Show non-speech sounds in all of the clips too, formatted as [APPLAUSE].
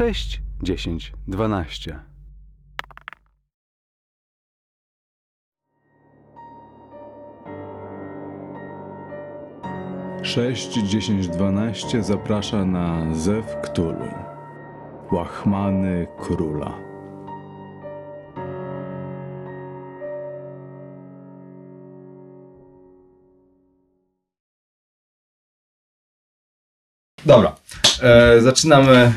6, 10, 12. Sześć, dziesięć, dwanaście zaprasza na Zew Ktulu. Łachmany Króla. Dobra, e, zaczynamy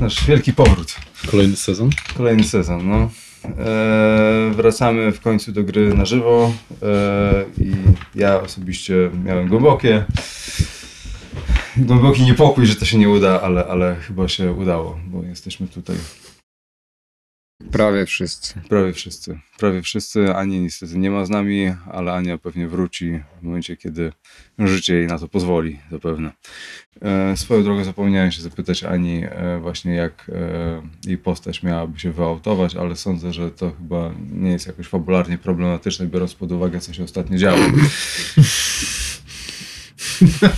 nasz wielki powrót. Kolejny sezon? Kolejny sezon, no. E, wracamy w końcu do gry na żywo e, i ja osobiście miałem głębokie głęboki niepokój, że to się nie uda, ale, ale chyba się udało, bo jesteśmy tutaj Prawie wszyscy. prawie wszyscy. Prawie wszyscy. Ani niestety nie ma z nami, ale Ania pewnie wróci w momencie, kiedy życie jej na to pozwoli, zapewne. E, swoją drogą zapomniałem się zapytać Ani e, właśnie jak e, jej postać miałaby się wyautować, ale sądzę, że to chyba nie jest jakoś fabularnie problematyczne, biorąc pod uwagę, co się ostatnio działo.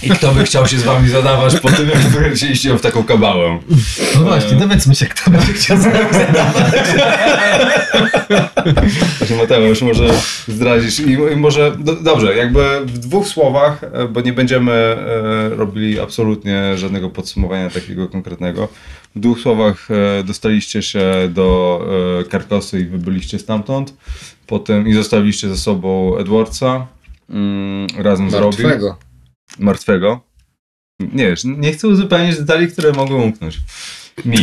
I kto by chciał się z wami zadawać po tym, jak wkręciliście ją w taką kabałę? No właśnie, dowiedzmy się, kto będzie chciał Właśnie Mateusz, może zdradzisz i, i może, do, dobrze, jakby w dwóch słowach, e, bo nie będziemy e, robili absolutnie żadnego podsumowania takiego konkretnego. W dwóch słowach e, dostaliście się do e, Karkosy i wybyliście stamtąd, potem i zostawiliście ze sobą Edwardsa mm, razem z Robin. Martwego. Nie wiesz, nie chcę uzupełnić detali, które mogą umknąć. Mi.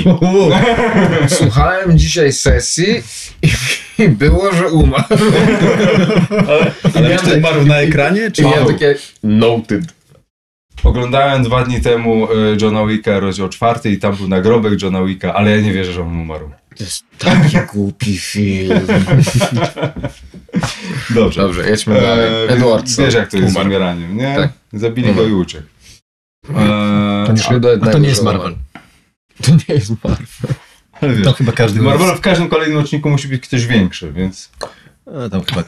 [LAUGHS] Słuchałem dzisiaj sesji i było, że umarł. Ale jeszcze umarł na ekranie? Czy I miałem takie noted. Oglądałem dwa dni temu y, Johna Wicka, rozdział czwarty i tam był nagrobek Johna Wicka, ale ja nie wierzę, że on umarł. To jest taki głupi film. [LAUGHS] [LAUGHS] Dobrze. Dobrze, jedźmy dalej. więc Edwardson. Wiesz jak to jest z Umarł. umieraniem, nie? Tak. Zabili go i uciekł. To nie, Trzy do a jednego, to nie jest Marvel. To nie jest Marvel. ale wiesz, To chyba każdy. Marvelu w każdym kolejnym odcinku musi być ktoś większy, więc, A, tam, chyba,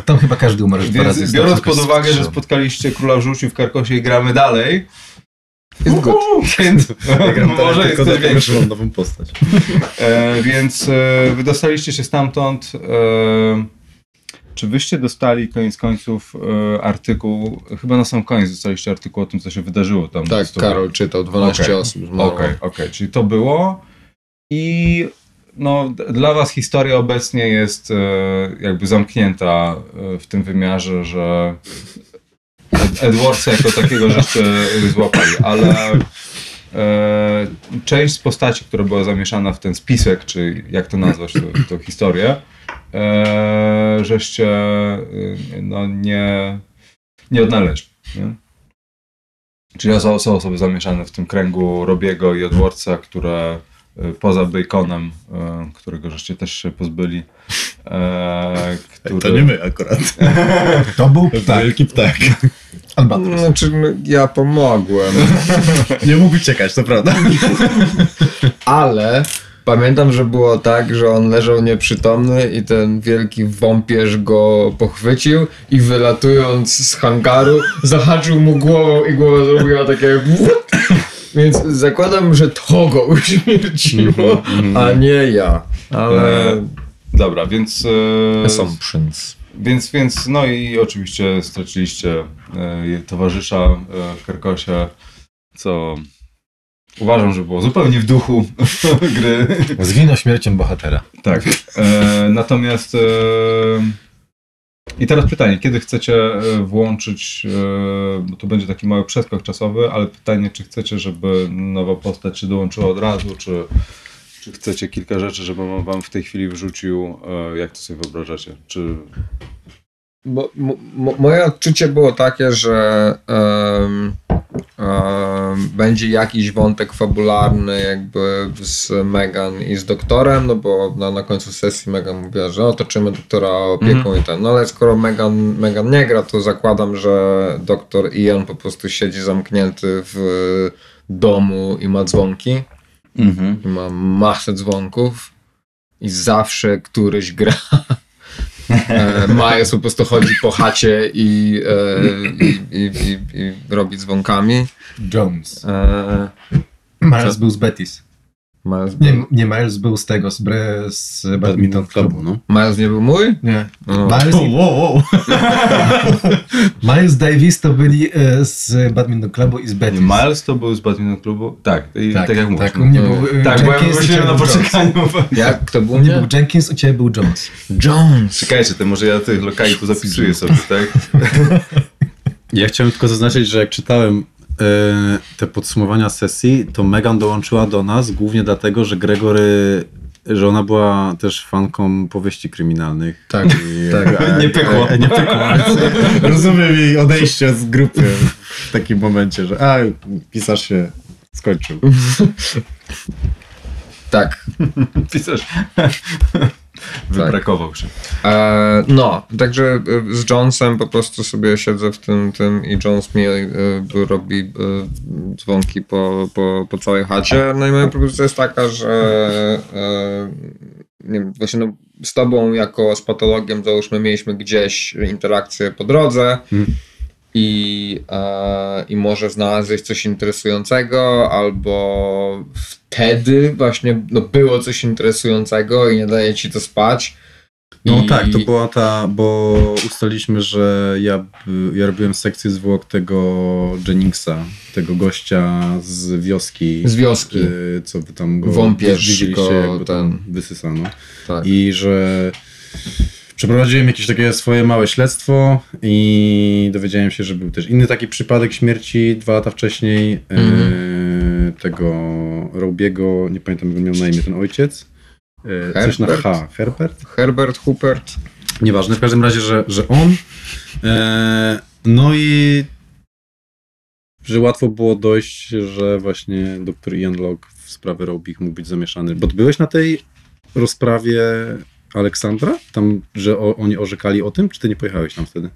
tam chyba każdy umarł dwa razy. biorąc pod uwagę, że spotkaliście Króla Żółci w Karkosie i gramy dalej, Jest good. [LAUGHS] więc Ja może jest że mam nową postać. E, więc e, wydostaliście się stamtąd. E, czy wyście dostali koniec końców e, artykuł, chyba na sam koniec dostaliście artykuł o tym, co się wydarzyło tam. Tak, Karol czytał, 12 Okej. osób zmarło. Okej, okej, czyli to było i no, dla was historia obecnie jest e, jakby zamknięta e, w tym wymiarze, że Ed- Edwardsa jako takiego żeście złapali, ale e, część z postaci, która była zamieszana w ten spisek, czy jak to nazwać, tą historię, e, żeście e, no, nie, nie odnaleźli. Nie? Czyli są, są osoby zamieszane w tym kręgu Robiego i Edwardsa, które y, poza Baconem, y, którego żeście też się pozbyli, e, który... To nie my akurat. To był ptak. wielki ptak. Albatros. Znaczy, ja pomogłem, Nie mógł uciekać, to prawda. ale pamiętam, że było tak, że on leżał nieprzytomny i ten wielki wąpierz go pochwycił i wylatując z hangaru zahaczył mu głową i głowa zrobiła takie. Więc zakładam, że to go uśmierciło, a nie ja. Ale... E, Dobra, więc... E, Assumptions. Więc, więc, no i oczywiście straciliście e, towarzysza e, w Karkosie, co uważam, że było zupełnie w duchu [LAUGHS] gry. Zginął śmiercią bohatera. Tak. E, natomiast e, i teraz pytanie, kiedy chcecie e, włączyć, e, bo to będzie taki mały przeskok czasowy, ale pytanie, czy chcecie, żeby nowa postać się dołączyła od razu, czy, czy chcecie kilka rzeczy, żebym wam w tej chwili wrzucił, e, jak to sobie wyobrażacie? Czy Bo, mo, mo, moje odczucie było takie, że będzie jakiś wątek fabularny jakby z Megan i z doktorem, no bo na, na końcu sesji Megan mówiła, że otoczymy doktora opieką i ten. No ale skoro Megan, Megan nie gra, to zakładam, że doktor Ian po prostu siedzi zamknięty w domu i ma dzwonki. I ma masę dzwonków i zawsze któryś gra. [LAUGHS] E, Majes po prostu chodzi po chacie i, e, i, i, i, i robi dzwonkami. Jones. E, Miles był z Betis. Miles, Nie, był- nie Miles był z tego, z, bre, z badminton klubu. no. Miles nie był mój? Nie. No. Miles, Wow, wow, wow. [LAUGHS] Miles Davis to byli e, z badminton klubu i z Betis. Miles to był z badminton klubu? Tak, i tak, jak mówisz. Tak, u mnie był e, Tak, bo ja Jenkins, ciebie na poczekaniu. Jak? Kto był U mnie był Jenkins, u ciebie był Jones. Jones. Czekajcie, to może ja tych lokali tu zapisuję sobie, tak? [LAUGHS] Ja chciałem tylko zaznaczyć, że jak czytałem te podsumowania sesji, to Megan dołączyła do nas głównie dlatego, że Gregory, że ona była też fanką powieści kryminalnych. Tak, I, tak. e, [LAUGHS] Nie pykło. e, [LAUGHS] nie pykło. Rozumiem jej odejście z grupy w takim momencie, że a, pisarz się skończył. [LAUGHS] Tak. Pisarz. Wybrakował się. E, no, także e, z Jonesem po prostu sobie siedzę w tym, tym i Jones mi e, robi e, dzwonki po, po, po całej chacie. No i moja propozycja jest taka, że e, nie wiem, właśnie no, z tobą jako z patologiem załóżmy mieliśmy gdzieś interakcję po drodze i, e, i może znalazłeś coś interesującego, albo wtedy właśnie no, było coś interesującego i nie daje ci to spać. No I- tak, to była ta, bo ustaliliśmy, że ja, ja robiłem sekcję zwłok tego Jenningsa, tego gościa z wioski. Z wioski. y, Co wy tam go Wąpierz widzieliście, go ten- wysysano. Tak. I że przeprowadziłem jakieś takie swoje małe śledztwo i dowiedziałem się, że był też inny taki przypadek śmierci dwa lata wcześniej Mhm. e, tego Robiego, nie pamiętam jak miał na imię ten ojciec. E, coś na Herbert? H. Herbert? Herbert Hupert. Nieważne, w każdym razie, że, że on. E, no i że łatwo było dojść, że właśnie dr Ian Locke w sprawę Robich mógł być zamieszany. Bo byłeś na tej rozprawie Aleksandra? Tam, że o, oni orzekali o tym, czy ty nie pojechałeś tam wtedy?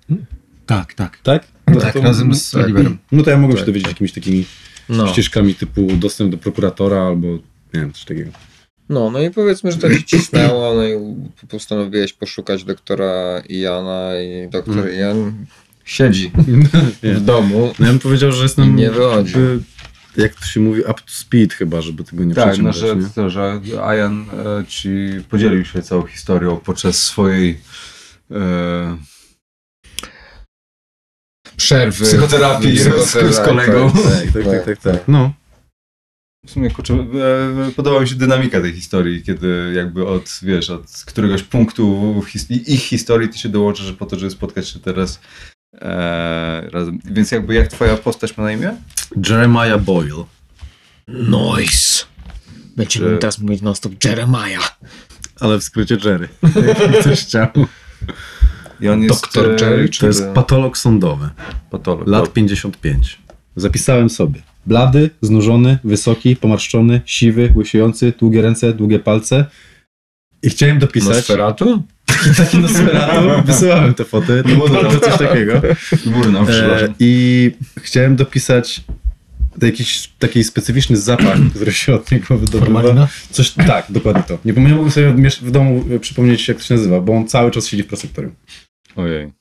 Tak, tak. Tak? Tak, razem z Oliverem. No to ja mogłem się Tak. dowiedzieć jakimiś takimi No. ścieżkami typu dostęp do prokuratora albo nie wiem, coś takiego. no, no i powiedzmy, że to ci cisnęło, no i postanowiłeś poszukać doktora Iana i doktor Mhm. Ian siedzi [LAUGHS] w domu. No ja bym powiedział, że jestem nie wychodzi. jak to się mówi, up to speed chyba, żeby tego nie Tak, no, że, nie? to, że Ian e, ci podzielił się całą historią podczas swojej e, Przerwy. psychoterapii z, Psychoterapii, z kolegą. tak. Tak, tak, tak, tak, tak. No. W sumie kurczę, e, podoba mi się dynamika tej historii, kiedy jakby od, wiesz, od któregoś punktu his ich historii ty się dołączysz po to, żeby spotkać się teraz e, razem. Więc jakby jak twoja postać ma na imię? Jeremiah Boyle. Nice. Będziemy Że- teraz mówić non stop Jeremiah. Ale w skrócie Jerry. [LAUGHS] Jak ktoś chciał. I on jest Doktor e, Jerry, To jest patolog sądowy. patolog. Lat 55. Zapisałem sobie. Blady, znużony, wysoki, pomarszczony, siwy, łysiejący, długie ręce, długie palce. I chciałem dopisać Nosferatu? taki Nosferatu. [LAUGHS] Wysyłałem te foty. To było to coś takiego. Burna, E. I chciałem dopisać jakiś taki specyficzny zapach, który się od niego wydobywa. Coś, tak, dokładnie to. Nie, nie mogłem sobie w domu e, przypomnieć, jak to się nazywa, bo on cały czas siedzi w prosektorium. Ojej.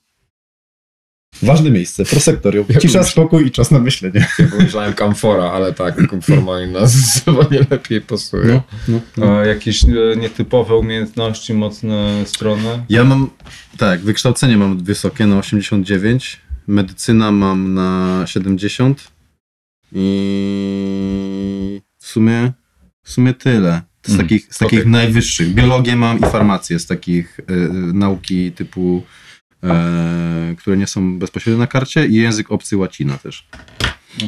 Ważne miejsce, prosektorium. Cisza, spokój i czas na myślenie. Ja pomyślałem kamfora, ale tak, formalna zdecydowanie [LAUGHS] lepiej pasuje. No, no, no. A jakieś e, nietypowe umiejętności, mocne strony? Ja mam, tak, wykształcenie mam wysokie na 89, medycyna mam na 70 i w sumie, w sumie tyle. Z Mhm, takich, z takich okej. najwyższych. Biologię mam i farmację z takich e, nauki typu, e, które nie są bezpośrednio na karcie i język obcy łacina też.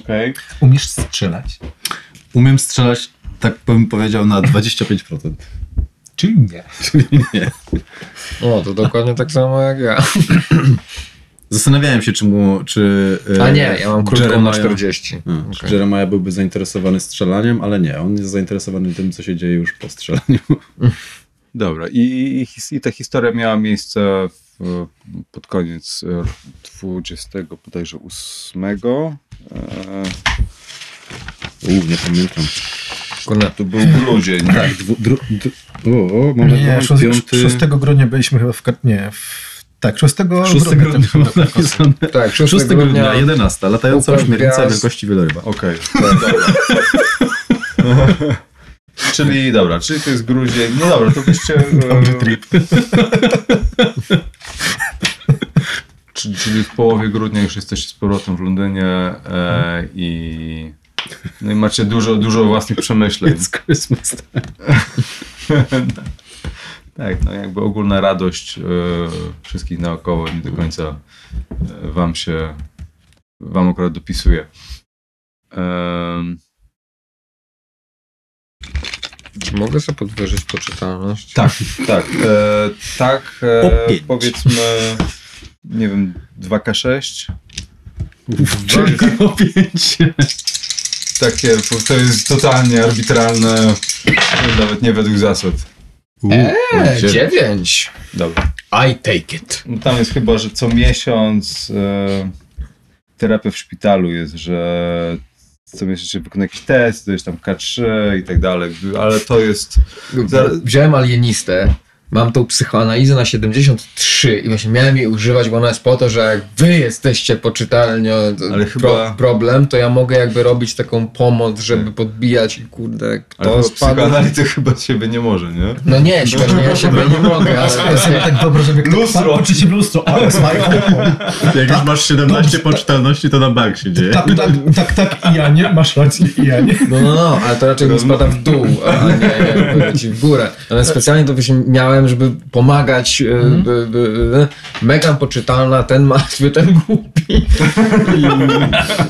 Okej. Umiesz strzelać? Umiem strzelać, tak bym powiedział, na 25%. Czyli nie. Czyli nie. O, to dokładnie tak samo jak ja. Zastanawiałem się, czy mu, czy... e, A nie, ja mam krótką na Jeremiah- 40. A, czy Okej. Jeremiah byłby zainteresowany strzelaniem, ale nie, on jest zainteresowany tym, co się dzieje już po strzelaniu. Dobra, i, i, i ta historia miała miejsce w, pod koniec e, 20 bodajże 8. E, Uuu, nie pamiętam. Kurde, to był grudzień. Tak, dwu, dru, dru, o, moment, Nie, moment, 6, piąty, 6 grudnia byliśmy chyba w... Nie, w, tak, 6 6 grudnia. grudnia napisane. Tak, 6, 6 grudnia, 11, latająca ośmiornica wielkości wieloryba. Okej. [LAUGHS] Czyli, dobra, czyli to jest grudzień. No dobra, to byście... Dobry trip. [LAUGHS] Czyli, czyli w połowie grudnia już jesteście z powrotem w Londynie e, i, no i macie dużo, dużo własnych przemyśleń. It's Christmas. [LAUGHS] Tak, no jakby ogólna radość e, wszystkich naokoło nie do końca e, wam się, wam akurat dopisuje. Em, Czy mogę sobie podwyżyć poczytalność? tak, tak, e, tak, e, powiedzmy, nie wiem, 2K6. Czyli o pięć. Takie, to jest totalnie arbitralne, nawet nie według zasad. Eee, dziewięć. Dobra. I take it. No tam jest chyba, że co miesiąc e, terapia w szpitalu jest, że co miesiąc się wykonuje jakiś test, to jest tam K3 i tak dalej, ale to jest... Zaraz- Wziąłem alienistę, mam tą psychoanalizę na 73 i właśnie miałem jej używać, bo ona jest po to, że jak wy jesteście poczytalnie Ale pro, chyba- problem, to ja mogę jakby robić taką pomoc, żeby podbijać i kurde, Ale kto to spadł. psychoanalizy chyba z siebie nie może, nie? No nie, świetnie, ja siebie nie mogę, Ja ale sobie tak wyobrażam, jak Lustro. patrzy się w lustro, ale smajko. Jak już masz 17 poczytalności, to na bank się dzieje. Tak, tak, tak, tak, i ja nie, masz rację, i ja nie. No, no, no, ale to raczej mi spada w dół, a nie, nie w górę. Ale specjalnie to właśnie miałem, żeby pomagać. e, by, by, e, Megan poczytalna, ten martwy, ten głupi.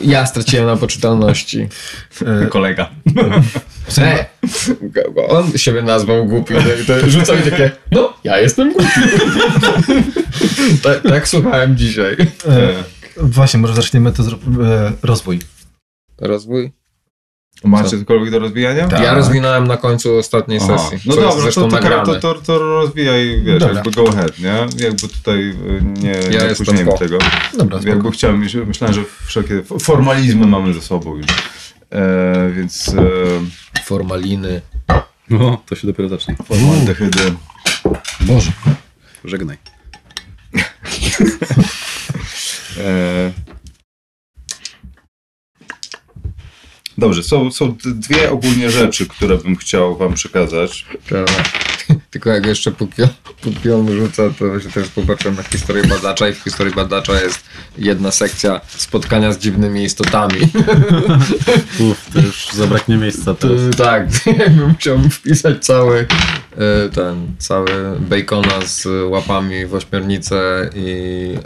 I ja straciłem na poczytalności. Kolega. E, on siebie nazwał głupi. To rzucał mi takie, no, ja jestem głupi. [LAUGHS] tak, tak słuchałem dzisiaj. E, właśnie, może zaczniemy to zro- e, rozwój. Rozwój? Macie Co? cokolwiek do rozwijania? Tak. Ja rozwinąłem na końcu ostatniej Aha. sesji. No zresztą to, to, to, to, to rozwijaj, wiesz, Dobra. jakby go ahead, nie? Jakby tutaj y, nie, nie opóźniajmy po. tego. Dobra, spoko. Jakby chciałem, myśl- myślałem, że wszelkie formalizmy mamy ze sobą już. E, więc e, Formaliny. No, to się dopiero zacznie. formaldehydy. Boże. Żegnaj. [LAUGHS] E, Dobrze, są, są dwie ogólnie rzeczy, które bym chciał wam przekazać. Tak. Tylko jak jeszcze póki, póki on rzuca, to się też popatrzę na historię badacza i w historii badacza jest jedna sekcja spotkania z dziwnymi istotami. [LAUGHS] Uf, to już zabraknie miejsca To, teraz. tak, [LAUGHS] jakbym chciał wpisać cały e, ten, cały bacona z łapami w ośmiornicę i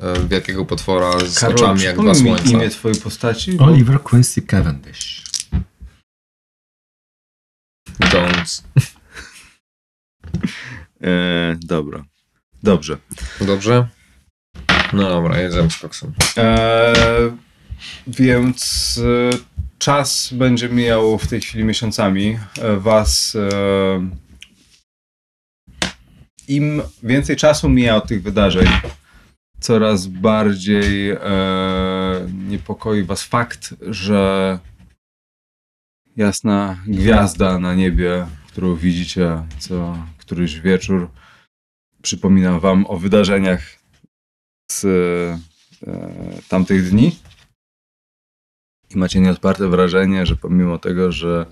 e, wielkiego potwora z oczami jak dwa słońca. imię twojej postaci? Oliver Quincy Cavendish. Jones. E, dobra. Dobrze. Dobrze? No dobra, jedziemy z koksem. E, więc e, czas będzie mijał w tej chwili miesiącami. E, was. E, Im więcej czasu mija od tych wydarzeń, coraz bardziej e, niepokoi was fakt, że jasna gwiazda na niebie, którą widzicie co któryś wieczór, przypomina wam o wydarzeniach z e, tamtych dni. I macie nieodparte wrażenie, że pomimo tego, że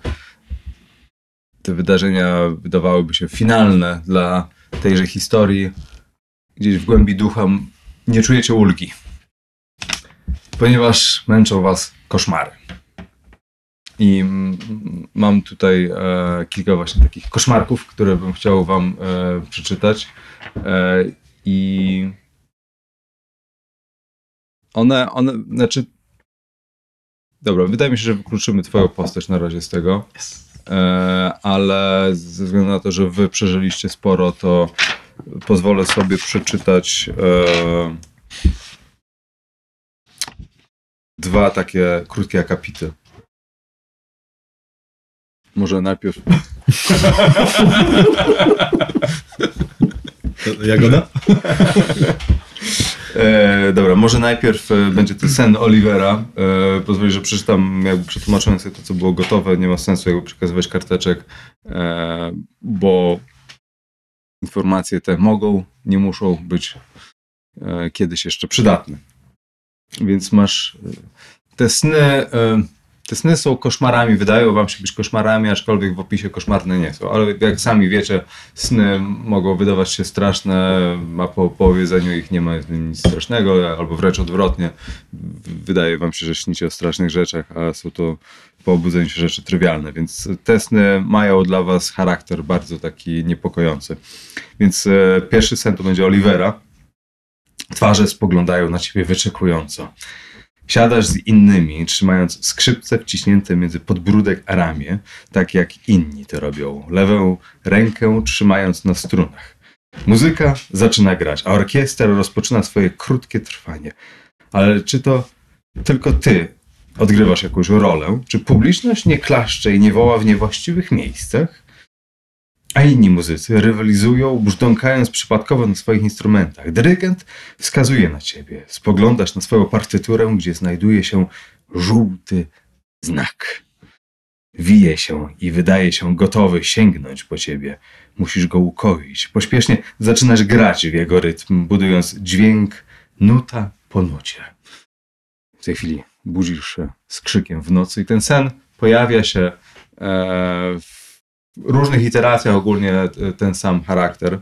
te wydarzenia wydawałyby się finalne dla tejże historii, gdzieś w głębi ducha nie czujecie ulgi. Ponieważ męczą was koszmary. I mam tutaj e, kilka właśnie takich koszmarków, które bym chciał wam e, przeczytać. E, I one, one, znaczy. Dobra, wydaje mi się, że wykluczymy Twoją postać na razie z tego. E, ale ze względu na to, że Wy przeżyliście sporo, to pozwolę sobie przeczytać e, dwa takie krótkie akapity. Może najpierw. [LAUGHS] Jagoda? [LAUGHS] E, dobra, może najpierw e, będzie ten sen Olivera. E, że przeczytam, jakby przetłumaczyłem sobie to, co było gotowe. Nie ma sensu jakby przekazywać karteczek, e, bo informacje te mogą, nie muszą być e, kiedyś jeszcze przydatne. Więc masz e, te sny. Te sny są koszmarami, wydają wam się być koszmarami, aczkolwiek w opisie koszmarne nie są. Ale jak sami wiecie, sny mogą wydawać się straszne, a po powiedzeniu ich nie ma nic strasznego, albo wręcz odwrotnie. Wydaje wam się, że śnicie o strasznych rzeczach, a są to po obudzeniu się rzeczy trywialne, więc te sny mają dla was charakter bardzo taki niepokojący. Więc e, pierwszy sen to będzie Olivera. Twarze spoglądają na ciebie wyczekująco. Siadasz z innymi, trzymając skrzypce wciśnięte między podbródek a ramię, tak jak inni to robią. Lewą rękę trzymając na strunach. Muzyka zaczyna grać, a orkiestra rozpoczyna swoje krótkie trwanie. Ale czy to tylko ty odgrywasz jakąś rolę? Czy publiczność nie klaszcze i nie woła w niewłaściwych miejscach? A inni muzycy rywalizują, brzdąkając przypadkowo na swoich instrumentach. Dyrygent wskazuje na ciebie. Spoglądasz na swoją partyturę, gdzie znajduje się żółty znak. Wije się i wydaje się gotowy sięgnąć po ciebie. Musisz go ukoić. Pośpiesznie zaczynasz grać w jego rytm, budując dźwięk nuta po nucie. W tej chwili budzisz się z krzykiem w nocy i ten sen pojawia się e, w różnych iteracjach, ogólnie e, ten sam charakter.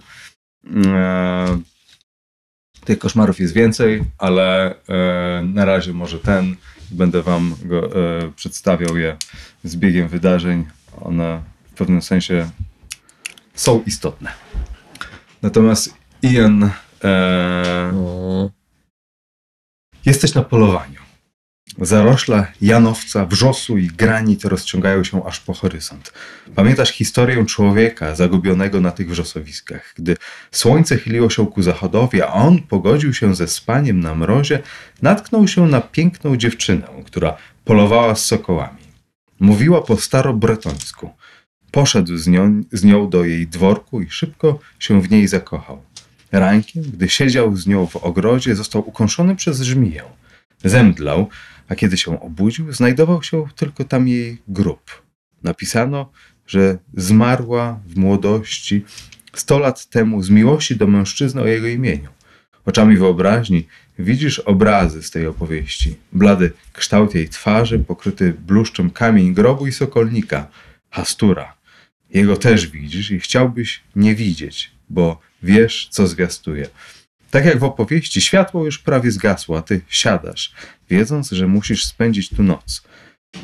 E, tych koszmarów jest więcej, ale e, na razie może ten. Będę wam go, przedstawiał je z biegiem wydarzeń. One w pewnym sensie są istotne. Natomiast Ian, e, O, jesteś na polowaniu. Zarośla janowca, wrzosu i granit rozciągają się aż po horyzont. Pamiętasz historię człowieka zagubionego na tych wrzosowiskach. Gdy słońce chyliło się ku zachodowi, a on pogodził się ze spaniem na mrozie, natknął się na piękną dziewczynę, która polowała z sokołami. Mówiła po starobretońsku. Poszedł z nią, z nią do jej dworku i szybko się w niej zakochał. Rankiem, gdy siedział z nią w ogrodzie, został ukąszony przez żmiję. Zemdlał, a kiedy się obudził, znajdował się tylko tam jej grób. Napisano, że zmarła w młodości sto lat temu z miłości do mężczyzny o jego imieniu. Oczami wyobraźni widzisz obrazy z tej opowieści. Blady kształt jej twarzy, pokryty bluszczem kamień grobu i sokolnika, Hastura. Jego też widzisz i chciałbyś nie widzieć, bo wiesz, co zwiastuje. Tak jak w opowieści, światło już prawie zgasło, a ty siadasz, wiedząc, że musisz spędzić tu noc.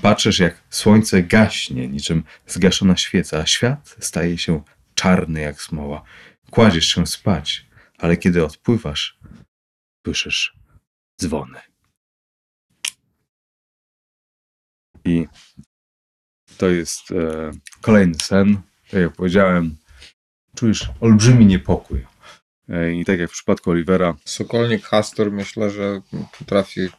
Patrzysz, jak słońce gaśnie, niczym zgaszona świeca, a świat staje się czarny jak smoła. Kładziesz się spać, ale kiedy odpływasz, słyszysz dzwony. I to jest e, kolejny sen. Tak jak powiedziałem, czujesz olbrzymi niepokój. E, I tak jak w przypadku Olivera, Sokolnik Hastur myślę, że potrafi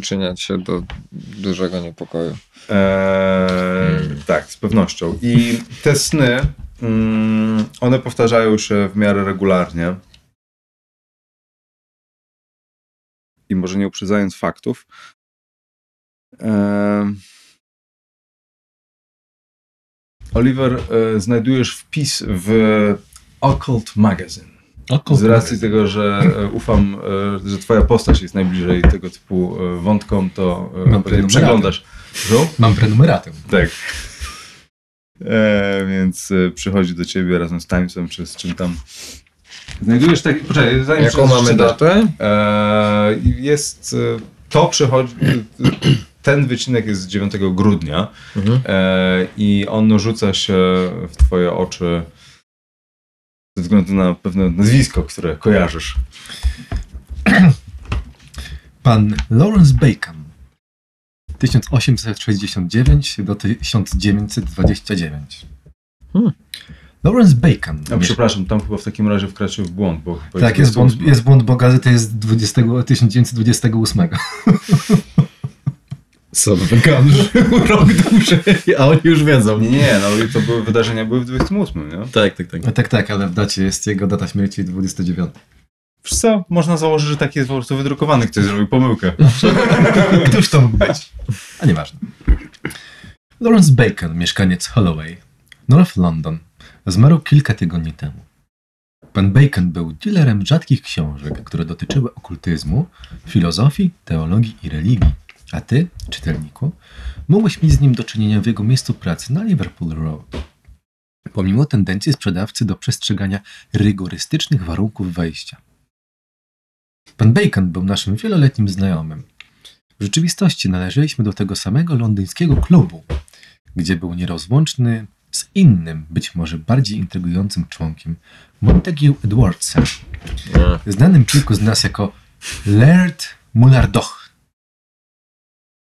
przyczyniać się do dużego niepokoju. Eee, tak, z pewnością. I te sny, mm, one powtarzają się w miarę regularnie. I może nie uprzedzając faktów. Eee, Oliver, e, znajdujesz wpis w Occult Magazine. Z racji tego, że e, ufam, e, że twoja postać jest najbliżej tego typu e, wątkom, to Mam przeglądasz. Mam prenumeratę. Tak. E, więc przychodzi do ciebie razem z Timesem, czy z czym tam. Znajdujesz taki. Poczekaj, zanim Jaką mamy datę? E, jest. To przychodzi. Ten wycinek jest z 9 grudnia Mhm. e, i on rzuca się w twoje oczy ze względu na pewne nazwisko, które kojarzysz. [CLEARS THROAT] Pan Lawrence Bacon. 1869 do 1929. Hmm. Lawrence Bacon. A, przepraszam, tam chyba w takim razie wkraczył w błąd, bo tak, jest błąd, jest błąd, bo gazeta jest 20, 1928. [LAUGHS] Co, Bekan żył [LAUGHS] rok dłużej, a oni już wiedzą. Nie, nie, no i to były wydarzenia były w 28, nie? Tak, tak, tak. No tak, tak, ale w dacie jest jego data śmierci 29. Wiesz co, można założyć, że taki jest po prostu wydrukowany, ktoś zrobił pomyłkę. [LAUGHS] Któż to mógł być? A nieważne. Lawrence Bacon, mieszkaniec Holloway, North London, zmarł kilka tygodni temu. Pan Bacon był dealerem rzadkich książek, które dotyczyły okultyzmu, filozofii, teologii i religii. A ty, czytelniku, mógłbyś mieć z nim do czynienia w jego miejscu pracy na Liverpool Road. Pomimo tendencji sprzedawcy do przestrzegania rygorystycznych warunków wejścia. Pan Bacon był naszym wieloletnim znajomym. W rzeczywistości należeliśmy do tego samego londyńskiego klubu, gdzie był nierozłączny z innym, być może bardziej intrygującym członkiem, Montague Edwardsem, znanym kilku z nas jako Laird Mullardoch.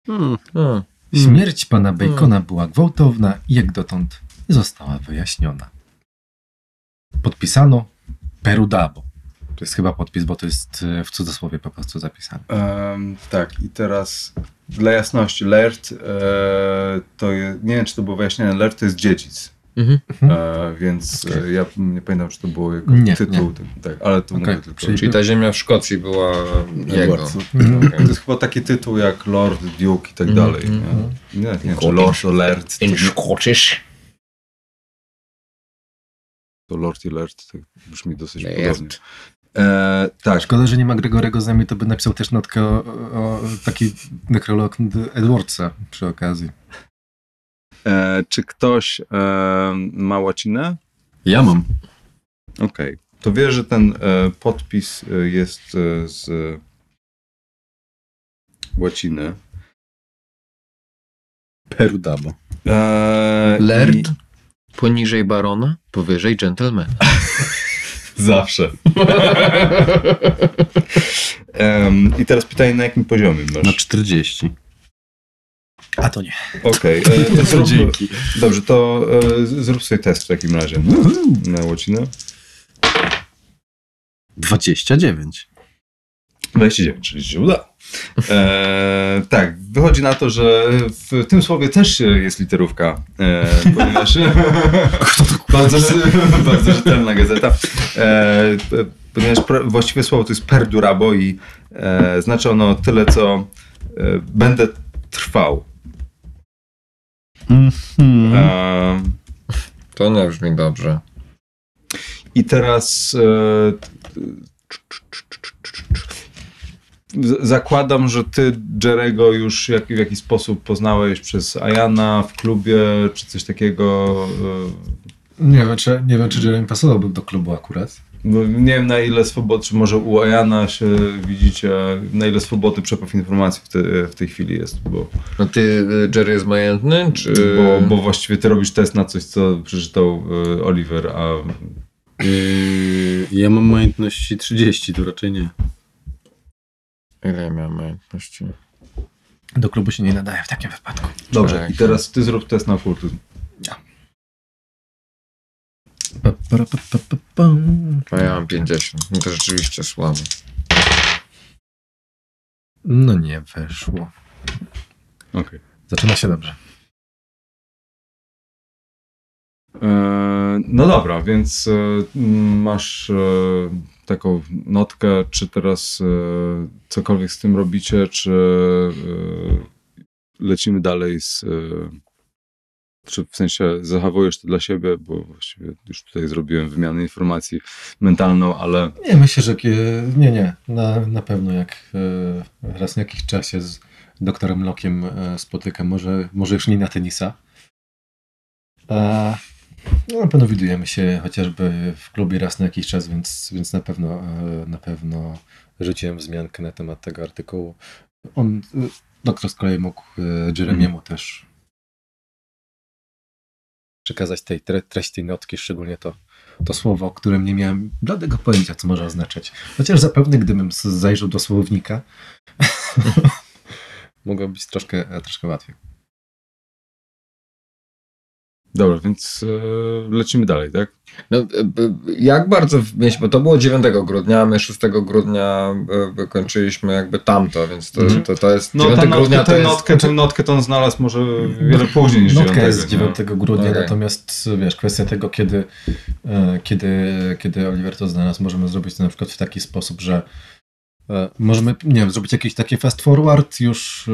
Hmm. Hmm. Śmierć pana Bacona była gwałtowna i jak dotąd nie została wyjaśniona. Podpisano Perudabo. To jest chyba podpis, bo to jest e, w cudzysłowie po prostu zapisane. Em, tak, i teraz dla jasności, Laird e, to jest, nie wiem czy to było wyjaśnione, Laird to jest dziedzic. Mhm. E, więc e, ja nie pamiętam, czy to było jego Nie, tytuł, tak, tak, ale to Okej, mówię tylko. czyli- Czyli ta ziemia w Szkocji była jego. Edwards. Mhm. To jest chyba taki tytuł jak Lord, Duke i tak Mhm, dalej. mhm. Nie, nie, nie czy Lord to, In Scottish. to Lord i Laird, tak brzmi dosyć Laird. podobnie. E, tak, Szkoda, że nie ma Gregorego z nami, to by napisał też notkę o, o taki nekrolog Edwardsa przy okazji. E, czy ktoś e, ma łacinę? Ja mam. Okej. To wie, że ten e, podpis e, jest e, z łaciny. Perudabo. E, Laird? i- Poniżej barona, powyżej gentlemana. [LAUGHS] Zawsze. [LAUGHS] Em, I teraz pytanie, na jakim poziomie Na masz? 40. A to nie. Okej. e, [LAUGHS] to zrób- Dzięki. Dobrze, to e, zrób sobie test w takim razie na łacinę. 29. 29, czyli się uda. E, tak, wychodzi na to, że w tym słowie też jest literówka, e, ponieważ [LAUGHS] bardzo, [LAUGHS] bardzo rzetelna gazeta, e, ponieważ pra- właściwe słowo to jest perdurabo i e, znaczy ono tyle, co e, będę trwał. Mhm. E, To nie brzmi dobrze. I teraz e, zakładam, że ty Jerego już jak, w jakiś sposób poznałeś przez Ayana w klubie, czy coś takiego. e, Nie wiem, czy, nie wiem, czy Jeremy pasowałby do klubu akurat. Bo nie wiem na ile swobody, czy może u Ayana się widzicie, na ile swobodny przepływ informacji w, te, w tej chwili jest, bo, No ty, y, Jerry jest majętny, czy... bo, bo właściwie ty robisz test na coś, co przeczytał e, Oliver, a Yy, ja mam majątności 30, to raczej nie. Ile ja miałem majętności? Do klubu się nie nadaje w takim wypadku. dobrze, i teraz ty zrób test na okultyzm. Para, pa, pa, pa. A ja mam 50. No to rzeczywiście słabo. No nie weszło. Okej. Zaczyna się dobrze. E, No dobra, więc e, masz e, taką notkę, czy teraz e, cokolwiek z tym robicie, czy e, lecimy dalej z. Czy w sensie zachowujesz to dla siebie, bo właściwie już tutaj zrobiłem wymianę informacji mentalną, ale Nie, myślę, że nie, nie. Na, na pewno jak e, raz na jakiś czasie z doktorem Lokiem e, spotykam, może, może już nie na tenisa. A, no, na pewno widujemy się chociażby w klubie raz na jakiś czas, więc, więc na pewno e, na pewno rzuciłem wzmiankę na temat tego artykułu. On, doktor z kolei mógł Jeremiemu też przekazać tej tre, treść tej notki, szczególnie to, to słowo, o którym nie miałem bladego pojęcia, co może oznaczać. Chociaż zapewne, gdybym zajrzał do słownika, [LAUGHS] mogło być troszkę, troszkę łatwiej. Dobra, więc e, lecimy dalej, tak? No, y, jak bardzo, mieliśmy, bo to było 9 grudnia, a my 6 grudnia y, kończyliśmy jakby tamto, więc to, Mhm. to, to jest No 9 tę grudnia notkę, to tę jest... notkę, tę notkę to on znalazł może wiele później niż Notka 9. jest z nie? 9 grudnia, Okej. natomiast wiesz, kwestia tego, kiedy, e, kiedy, kiedy Oliver to znalazł, możemy zrobić to na przykład w taki sposób, że e, możemy, nie wiem, zrobić jakiś taki fast forward już, e,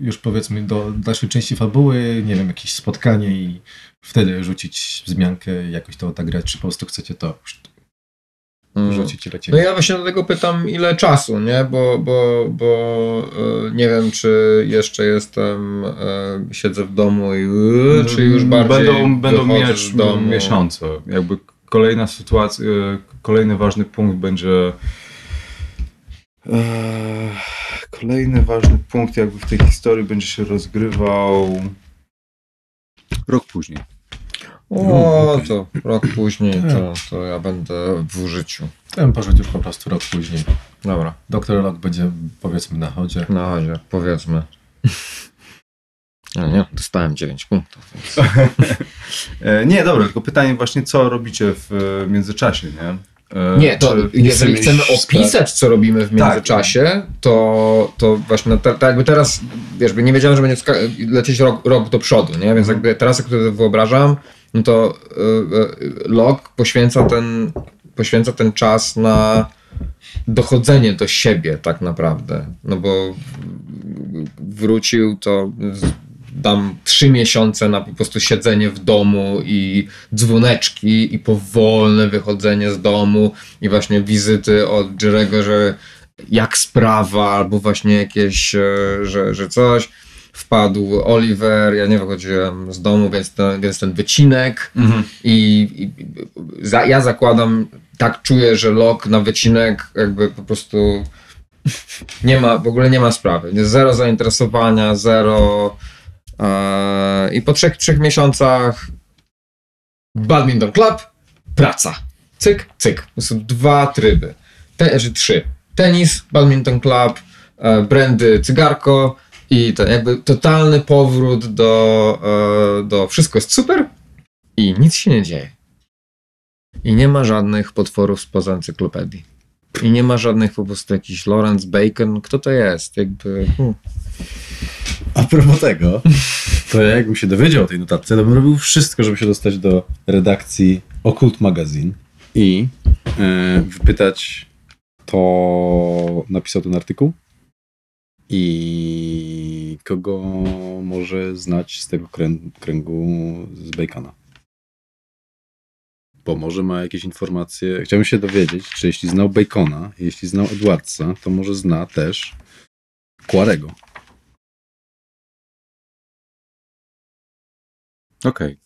już powiedzmy do dalszej części fabuły, nie wiem, jakieś spotkanie i wtedy rzucić wzmiankę i jakoś to odegrać, czy po prostu chcecie to Mm. rzucić i lecieć. No ja właśnie dlatego pytam, ile czasu, nie? Bo, bo, bo e, nie wiem, czy jeszcze jestem, e, siedzę w domu i e, czy już bardziej Będą, będą wychodzę mijać z domu. miesiące. Jakby kolejna sytuacja, e, kolejny ważny punkt będzie kolejny ważny punkt jakby w tej historii będzie się rozgrywał rok później. O, to rok później to, to ja będę w użyciu. Ten poszedł już po prostu rok później. Dobra, Doktor Locke będzie powiedzmy na chodzie. na razie, powiedzmy. Ale nie, dostałem 9 punktów. Więc... [LAUGHS] E, nie, dobra, tylko pytanie właśnie, co robicie w międzyczasie, nie? E, Nie, to jeżeli chcemy opisać, co robimy w międzyczasie, to, to właśnie ta, tak jakby teraz, wiesz, nie wiedziałem, że będzie lecieć rok, rok do przodu, nie? Więc jakby teraz, jak sobie wyobrażam, no to y, y, Lok poświęca ten, poświęca ten czas na dochodzenie do siebie tak naprawdę, no bo wrócił to dam trzy miesiące na po prostu siedzenie w domu i dzwoneczki i powolne wychodzenie z domu i właśnie wizyty od Jerego, że jak sprawa, albo właśnie jakieś, e, że, że coś. Wpadł Oliver, ja nie wychodziłem z domu, więc ten, więc ten wycinek Mhm. i, i za, ja zakładam, tak czuję, że Lok na wycinek jakby po prostu nie ma, w ogóle nie ma sprawy. Zero zainteresowania, zero i po trzech, trzech miesiącach badminton club, praca. Cyk, cyk. To są dwa tryby. Te, czy trzy. Tenis, badminton club, e, brandy, cygarko i to jakby totalny powrót do, e, do wszystko jest super i nic się nie dzieje. I nie ma żadnych potworów spoza encyklopedii. I nie ma żadnych po prostu jakiś Lawrence Bacon. Kto to jest? Jakby. Hmm. A propos tego, To ja jakbym się dowiedział o tej notatce, to bym robił wszystko, żeby się dostać do redakcji Occult Magazine i e, wypytać, kto napisał ten artykuł i kogo może znać z tego krę- kręgu z Bacona. Bo może ma jakieś informacje. Chciałbym się dowiedzieć, czy jeśli znał Bacona, jeśli znał Edwardsa, to może zna też Quarego. Okej.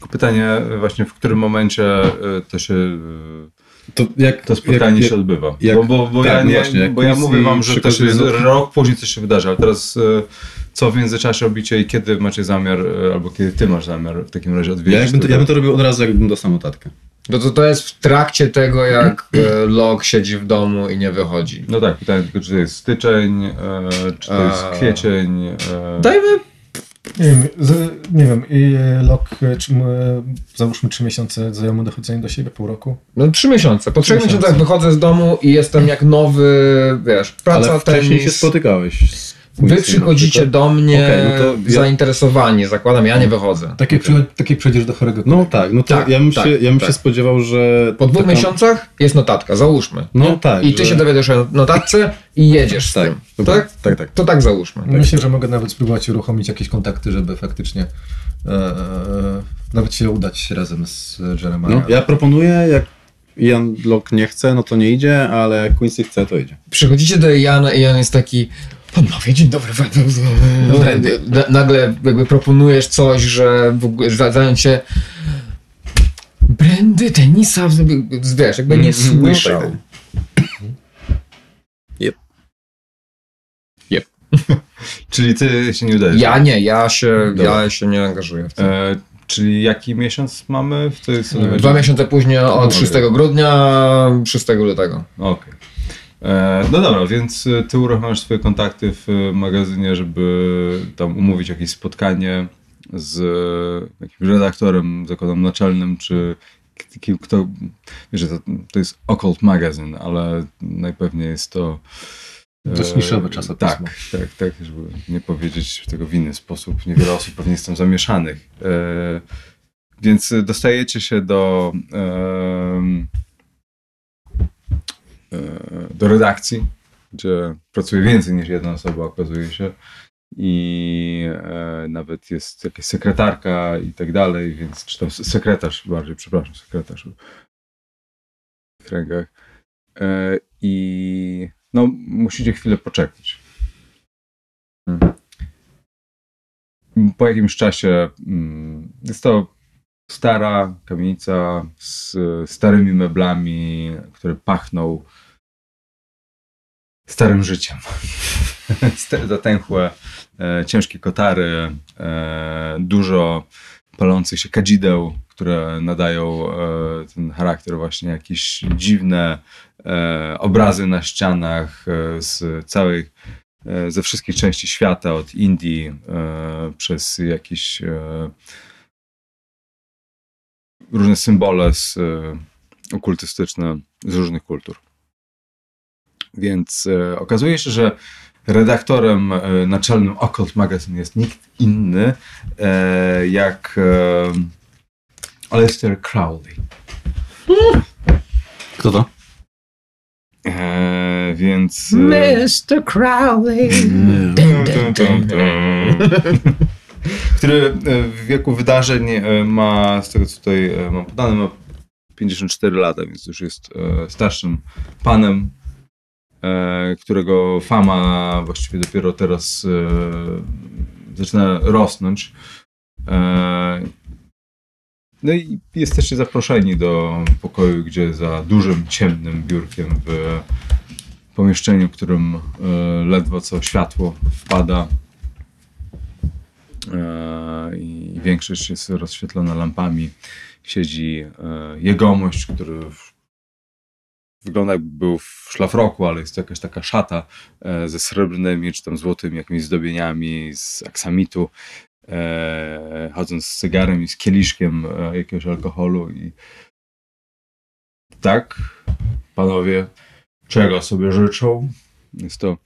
Tylko Pytanie właśnie, w którym momencie e, to się e, To, jak, to spotkanie jak, się odbywa. jak- bo bo, bo tak, ja, no nie, właśnie, bo ja mówię wam, że to się rok później coś się wydarzy, ale teraz e, co w międzyczasie robicie i kiedy macie zamiar, albo kiedy ty masz zamiar w takim razie odwiedzić? Ja, jakbym to, ja bym to robił od razu, jakbym dostał notatkę. No to, to jest w trakcie tego, jak Lok siedzi w domu i nie wychodzi. No tak, pytanie tylko, czy to jest styczeń, e, czy to jest kwiecień. E, Dajmy. Nie wiem, z, nie wiem i e, Locke, e, czy, e, załóżmy trzy miesiące zajęło mu dochodzenie do siebie, pół roku. No trzy miesiące. Po trzech miesiące. miesiącach wychodzę z domu i jestem jak nowy, wiesz, praca, Ale wcześniej się spotykałeś. z Wy przychodzicie przykład. do mnie Okej, no ja- zainteresowani, zakładam, ja nie wychodzę. Tak jak, okay. tak jak przejdziesz do chorego No tak, no to Tak, ja bym, tak, się, ja bym tak. się spodziewał, że... Po dwóch taka- miesiącach jest notatka, załóżmy. No nie? tak, I ty że- się dowiadujesz o notatce i jedziesz z Tak, tym. dobra, Tak? tak, tak. To tak załóżmy. Myślę, że mogę nawet spróbować uruchomić jakieś kontakty, żeby faktycznie e, e, nawet się udać razem z Jeremiah. No, ja proponuję, jak Ian Locke nie chce, no to nie idzie, ale jak Quincy chce, to idzie. Przychodzicie do Jana i on jest taki Panowie, dzień dobry. Na- Nagle jakby proponujesz coś, że w ogóle za- zająć się brandy, tenisa, wiesz, jakby nie słyszał. tak, [LAUGHS] Czyli ty się nie udajesz. Ja nie, ja się, Dobra. ja się nie angażuję w to. E, czyli jaki miesiąc mamy? W tej Dwa miesiące później od 6 grudnia, 6 lutego. Okej. E, No dobra, więc e, ty uruchamiasz swoje kontakty w e, magazynie, żeby tam umówić jakieś spotkanie z e, jakimś redaktorem, zakładam naczelnym, czy kto, wiesz, że to, to jest Occult Magazine, ale najpewniej jest to Dość e, niszowe czasopismo. Tak, tak, tak, żeby nie powiedzieć tego w inny sposób. Niewiele osób pewnie jest tam zamieszanych. E, więc dostajecie się do e, do redakcji, gdzie pracuje więcej niż jedna osoba, okazuje się. I e, nawet jest jakaś sekretarka i tak dalej, więc czy tam sekretarz bardziej, przepraszam, sekretarz. swoich rękach. E, I no, musicie chwilę poczekać. Mhm. Po jakimś czasie mm, jest to stara kamienica z starymi meblami, które pachną starym życiem. [LAUGHS] Zatęchłe, e, ciężkie kotary, e, dużo palących się kadzideł, które nadają e, ten charakter właśnie jakieś dziwne obrazy na ścianach z całej, e, ze wszystkich części świata, od Indii przez jakieś różne symbole z, e, okultystyczne z różnych kultur. Więc e, okazuje się, że redaktorem e, naczelnym Occult Magazine jest nikt inny jak Aleister Crowley. Kto to? E, więc... Mr. Crowley. Dun, dun, dun, dun. [LAUGHS] który e, w wieku wydarzeń e, ma, z tego co tutaj e, mam podane, ma 54 lata, więc już jest starszym panem, którego fama właściwie dopiero teraz zaczyna rosnąć. No i jesteście zaproszeni do pokoju, gdzie za dużym, ciemnym biurkiem w pomieszczeniu, w którym ledwo co światło wpada, i większość jest rozświetlona lampami. Siedzi e, jegomość, który wygląda jakby był w szlafroku, ale jest to jakaś taka szata e, ze srebrnymi czy tam złotymi jakimiś zdobieniami z aksamitu, e, chodząc z cygarem i z kieliszkiem e, jakiegoś alkoholu i tak, panowie, czego sobie życzą? Jest to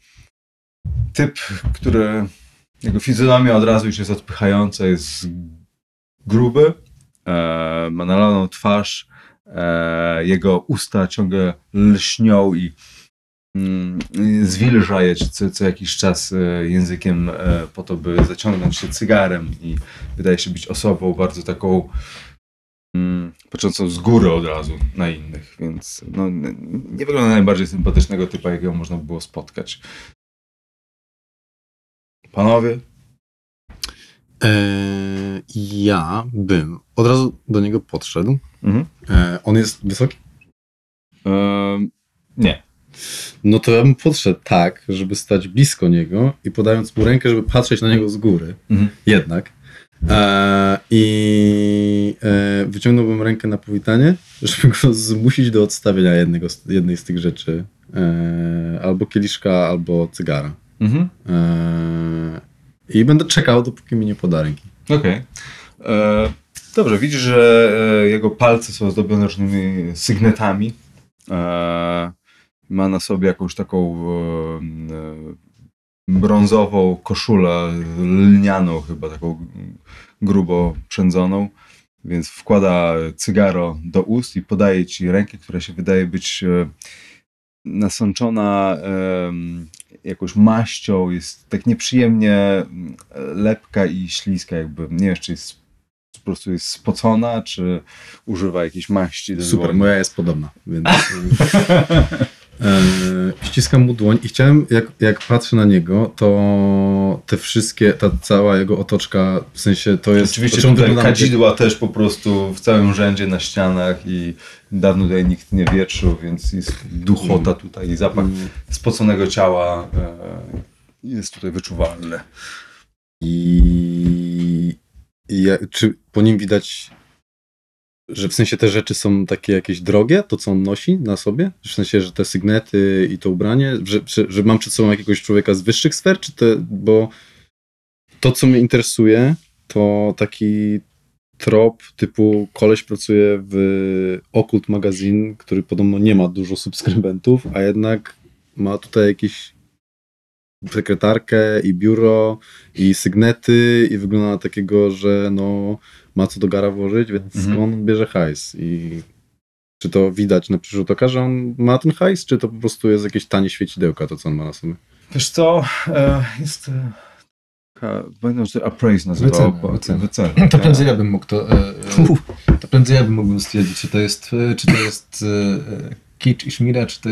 typ, który jego fizjonomia od razu już jest odpychająca, jest gruby, e, ma nalaną twarz, e, jego usta ciągle lśnią i mm, zwilża je co, co jakiś czas e, językiem e, po to, by zaciągnąć się cygarem i wydaje się być osobą bardzo taką mm, patrzącą z góry od razu na innych, więc no, nie wygląda na najbardziej sympatycznego typa, jakiego można by było spotkać. Panowie, Eee, ja bym od razu do niego podszedł. Mhm. Eee, on jest wysoki? Ehm, nie. No to ja bym podszedł tak, żeby stać blisko niego i podając mu rękę, żeby patrzeć na niego z góry. Mhm. Jednak. Eee, I e, wyciągnąłbym rękę na powitanie, żeby go zmusić do odstawienia jednego, jednej z tych rzeczy. Eee, albo kieliszka, albo cygara. Mhm. Eee, I będę czekał, dopóki mi nie poda ręki. Okej. E, Dobrze, widzisz, że e, jego palce są zdobione różnymi sygnetami. E, ma na sobie jakąś taką brązową koszulę lnianą chyba, taką grubo przędzoną. Więc wkłada cygaro do ust i podaje ci rękę, która się wydaje być nasączona jakąś maścią, jest tak nieprzyjemnie mm, lepka i śliska jakby. Nie wiem, czy jest po prostu jest spocona, czy używa jakiejś maści Super, moja jest podobna, więc [LAUGHS] ściskam mu dłoń i chciałem, jak, jak patrzę na niego, to te wszystkie, ta cała jego otoczka, w sensie to jest... Oczywiście tutaj kadzidła też po prostu w całym rzędzie na ścianach i dawno tutaj nikt nie wietrzył, więc jest duchota tutaj i zapach spoconego ciała e, jest tutaj wyczuwalny. I, i ja, czy po nim widać, że w sensie te rzeczy są takie jakieś drogie, to co on nosi na sobie? W sensie, że te sygnety i to ubranie, że, że, że mam przed sobą jakiegoś człowieka z wyższych sfer, czy bo to co mnie interesuje, to taki trop typu koleś pracuje w Occult Magazine, który podobno nie ma dużo subskrybentów, a jednak ma tutaj jakieś sekretarkę i biuro i sygnety i wygląda na takiego, że no ma co do gara włożyć, więc Mhm. on bierze hajs i czy to widać na przyszły oka, że on ma ten hajs, czy to po prostu jest jakieś tanie świecidełka, to co on ma na sobie? Wiesz co, e, jest e, pamiętam, że to appraise nazywało. Wycena. To prędzej ja bym mógł to, e, to prędzej ja bym mógł stwierdzić, czy to jest, czy to jest kicz i szmira, czy to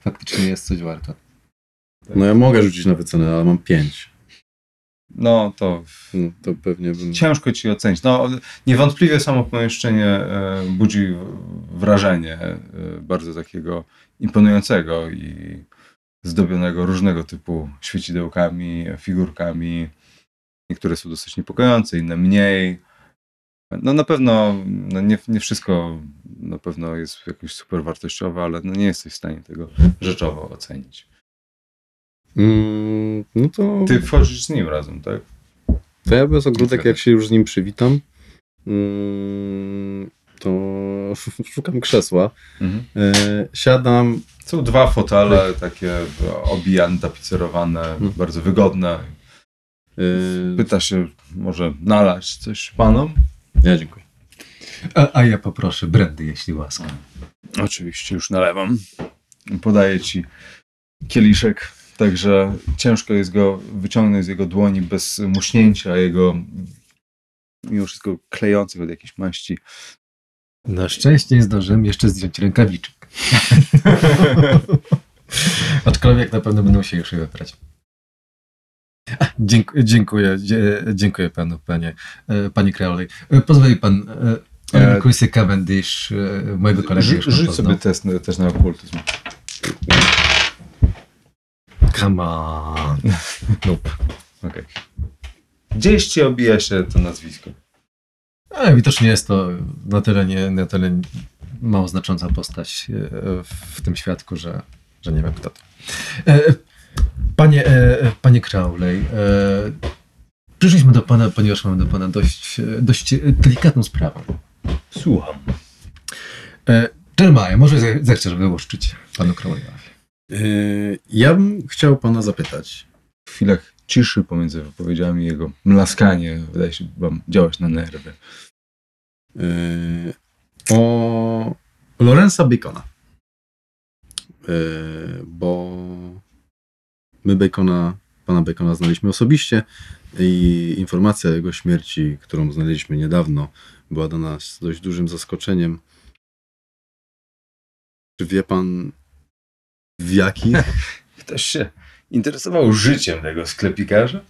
faktycznie jest coś No ja mogę rzucić na wycenę, ale mam 5. No to No, to pewnie bym... ciężko ci ocenić. No, niewątpliwie samo pomieszczenie e, budzi wrażenie e, bardzo takiego imponującego i zdobionego różnego typu świecidełkami, figurkami. Niektóre są dosyć niepokojące, inne mniej. No na pewno no nie, nie wszystko na pewno jest jakoś super wartościowe, ale no nie jesteś w stanie tego rzeczowo ocenić. Mm, no to... Ty wchodzisz z nim razem, tak? To ja bez ogródek, jak się już z nim przywitam, mm, to [LAUGHS] szukam krzesła. Mhm. E, siadam, Są dwa fotele takie obijane, tapicerowane, Mhm. bardzo wygodne. e, Pyta się, może nalać coś panom? ja dziękuję. A, a ja poproszę brandy, jeśli łaska. Oczywiście, już nalewam. Podaję ci kieliszek, także ciężko jest go wyciągnąć z jego dłoni bez muśnięcia jego mimo wszystko klejących od jakiejś maści. Na szczęście zdążyłem jeszcze zdjąć rękawiczek. [LAUGHS] Aczkolwiek na pewno będą się już je wybrać. A, Dziękuję, dziękuję, dziękuję panu, panie, e, panie Crowley. Pozwoli pan, e, E, Cavendish, e, mojego już Rzuć sobie test, też na okultyzm. Come on. [LAUGHS] Nope. Okay. Gdzieś ci obija się to nazwisko. Ale widocznie jest to na tyle, nie, na tyle mało znacząca postać e, w tym świadku, że, że nie wiem kto to. E, Panie, e, panie Crowley, przyszliśmy do pana, ponieważ mamy do pana dość, dość delikatną sprawę. Słucham. Jeremiah, może ze- zechcesz wyłuszczyć panu Crowleyowi. E, ja bym chciał pana zapytać. W chwilach ciszy pomiędzy wypowiedziami jego mlaskanie wydaje się wam działać na nerwy. e, o Lorenza Bacona. E, bo my Bacona, pana Bacona znaliśmy osobiście i informacja o jego śmierci, którą znaleźliśmy niedawno, była dla nas dość dużym zaskoczeniem. Czy wie pan w jakich [LAUGHS] Ktoś się interesował życiem tego sklepikarza?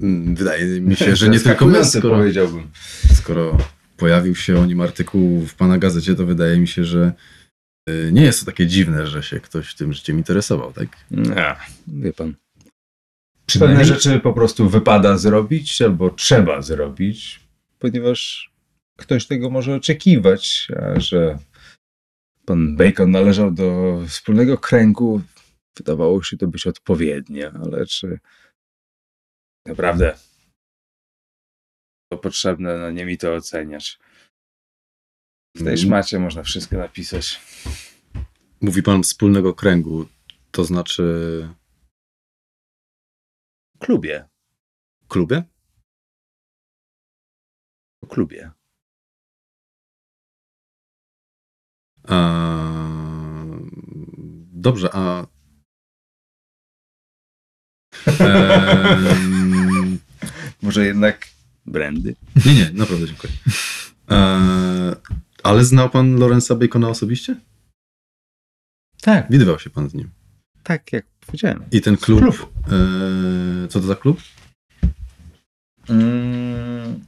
Mm, Wydaje mi się, [LAUGHS] że nie tylko my, skoro, powiedziałbym. skoro pojawił się o nim artykuł w pana gazecie, to wydaje mi się, że y, nie jest to takie dziwne, że się ktoś tym życiem interesował, tak? Nie, wie pan. Pewne rzeczy po prostu wypada zrobić albo trzeba zrobić, ponieważ ktoś tego może oczekiwać, a że pan Bacon należał do wspólnego kręgu, wydawało się to być odpowiednie, ale czy naprawdę to potrzebne, no nie mi to oceniać. W tej Mm. szmacie można wszystko napisać. Mówi pan wspólnego kręgu, to znaczy klubie. klubie? Klubie. Dobrze, a... Em, [LAUGHS] Może jednak brandy? nie, nie, naprawdę dziękuję. E, ale znał pan Lorenza Bacona osobiście? Tak, Widywał się pan z nim. tak jak powiedziałem. I ten klub. Klub. E, co to za klub? Mm.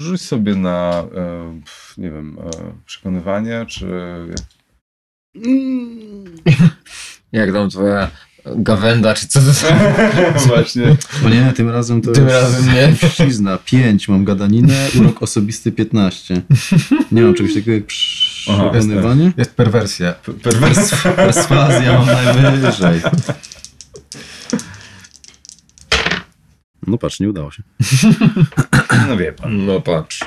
Rzuć sobie na, e, nie wiem, e, przekonywanie, czy... [LAUGHS] Jak tam twoja gawenda, czy co to za... [LAUGHS] Właśnie. O nie, tym razem to Tym jest razem nie. Ślizna 5, mam gadaninę, [LAUGHS] urok osobisty 15. Nie mam czegoś takiego jak Aha, przekonywanie. Jest perwersja. Perwersja. Perswazja mam najwyżej. No patrz, nie udało się. [LAUGHS] No wie pan, No patrz.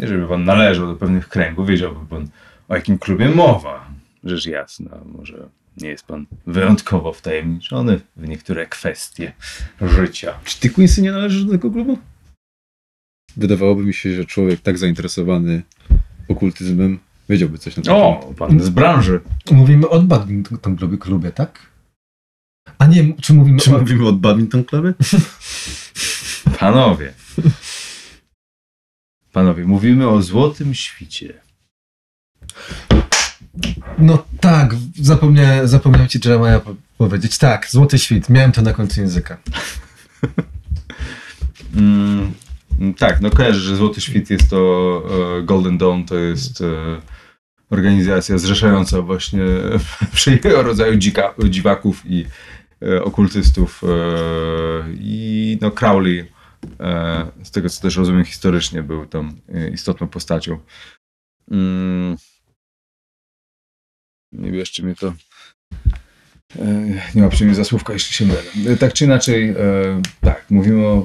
jeżeli pan należał do pewnych kręgów, wiedziałby pan, o jakim klubie mowa. Rzecz jasna, może nie jest pan wyjątkowo wtajemniczony w niektóre kwestie życia. Czy ty, Quincy, nie należysz do tego klubu? Wydawałoby mi się, że człowiek tak zainteresowany okultyzmem wiedziałby coś na ten temat. O, pan z branży. Mówimy o badminton klubie, klubie, tak? A nie, czy mówimy Czy o... mówimy o badminton klubie? Panowie. Panowie, mówimy o złotym świcie. No tak, zapomniałem, zapomniałem ci Jeremiah po- powiedzieć. Tak, Złoty Świt, miałem to na końcu języka. Mm, mm, tak, no kojarzę, że Złoty Świt jest to e, Golden Dawn, to jest e, organizacja zrzeszająca właśnie wszelkiego rodzaju dzika, dziwaków i e, okultystów e, i no Crowley, e, z tego co też rozumiem historycznie, był tam e, istotną postacią. Mm, nie bierzcie mnie to. E, Nie łapcie mnie za słówka, jeśli się mylę. E, Tak czy inaczej, e, tak, mówimy o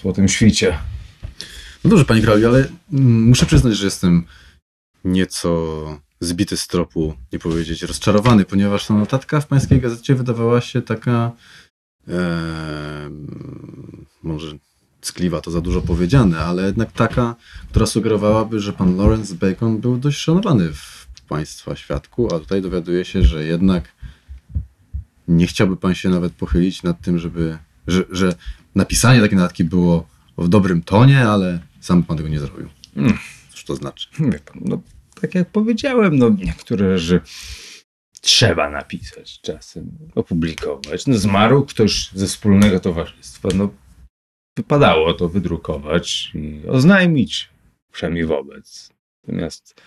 Złotym Świcie. No dobrze, panie Crowley, ale mm, muszę przyznać, że jestem nieco zbity z tropu, nie powiedzieć rozczarowany, ponieważ ta notatka w pańskiej gazecie wydawała się taka e, może ckliwa to za dużo powiedziane, ale jednak taka, która sugerowałaby, że pan Lawrence Bacon był dość szanowany w państwa świadku, a tutaj dowiaduje się, że jednak nie chciałby pan się nawet pochylić nad tym, żeby, że, że napisanie takiej notatki było w dobrym tonie, ale sam pan tego nie zrobił. Mm. Cóż to znaczy? Pan, no tak jak powiedziałem, no niektóre rzeczy trzeba napisać czasem, opublikować. No zmarł ktoś ze wspólnego towarzystwa, no wypadało to wydrukować i oznajmić, przynajmniej wobec. Natomiast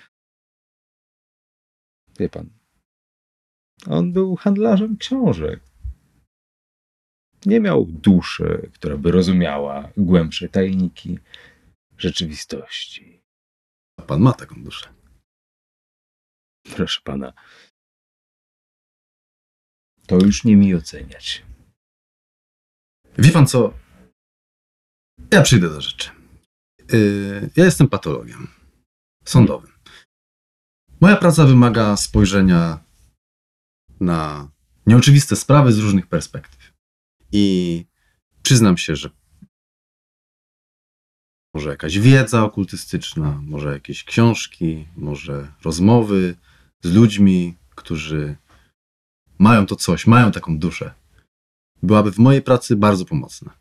wie pan, on był handlarzem książek. Nie miał duszy, która by rozumiała głębsze tajniki rzeczywistości. A pan ma taką duszę. Proszę pana. To już nie mi oceniać. Wie pan co? Ja przyjdę do rzeczy. Yy, ja jestem patologiem sądowym. Moja praca wymaga spojrzenia na nieoczywiste sprawy z różnych perspektyw. I przyznam się, że może jakaś wiedza okultystyczna, może jakieś książki, może rozmowy z ludźmi, którzy mają to coś, mają taką duszę, byłaby w mojej pracy bardzo pomocna.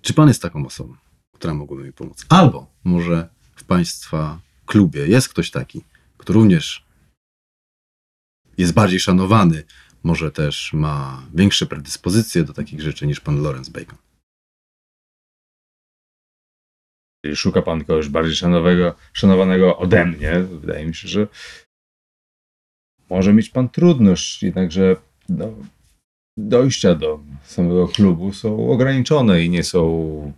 Czy pan jest taką osobą, która mogłaby mi pomóc? Albo może w państwa klubie jest ktoś taki, kto również jest bardziej szanowany, może też ma większe predyspozycje do takich rzeczy niż pan Lawrence Bacon. Szuka pan kogoś bardziej szanowego, szanowanego ode mnie, wydaje mi się, że może mieć pan trudność, jednakże no, dojścia do samego klubu są ograniczone i nie są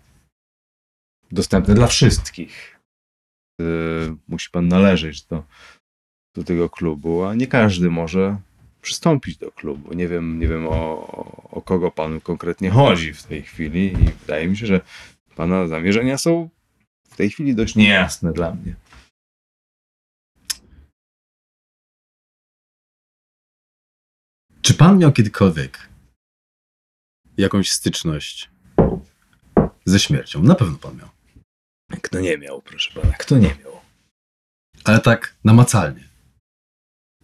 dostępne dla wszystkich. Yy, Musi pan należeć do, do tego klubu, a nie każdy może przystąpić do klubu. Nie wiem, nie wiem o, o kogo panu konkretnie chodzi w tej chwili i wydaje mi się, że pana zamierzenia są w tej chwili dość niejasne dla mnie. Czy pan miał kiedykolwiek jakąś styczność ze śmiercią? Na pewno pan miał. Kto nie miał, proszę pana, kto nie miał? Ale tak namacalnie.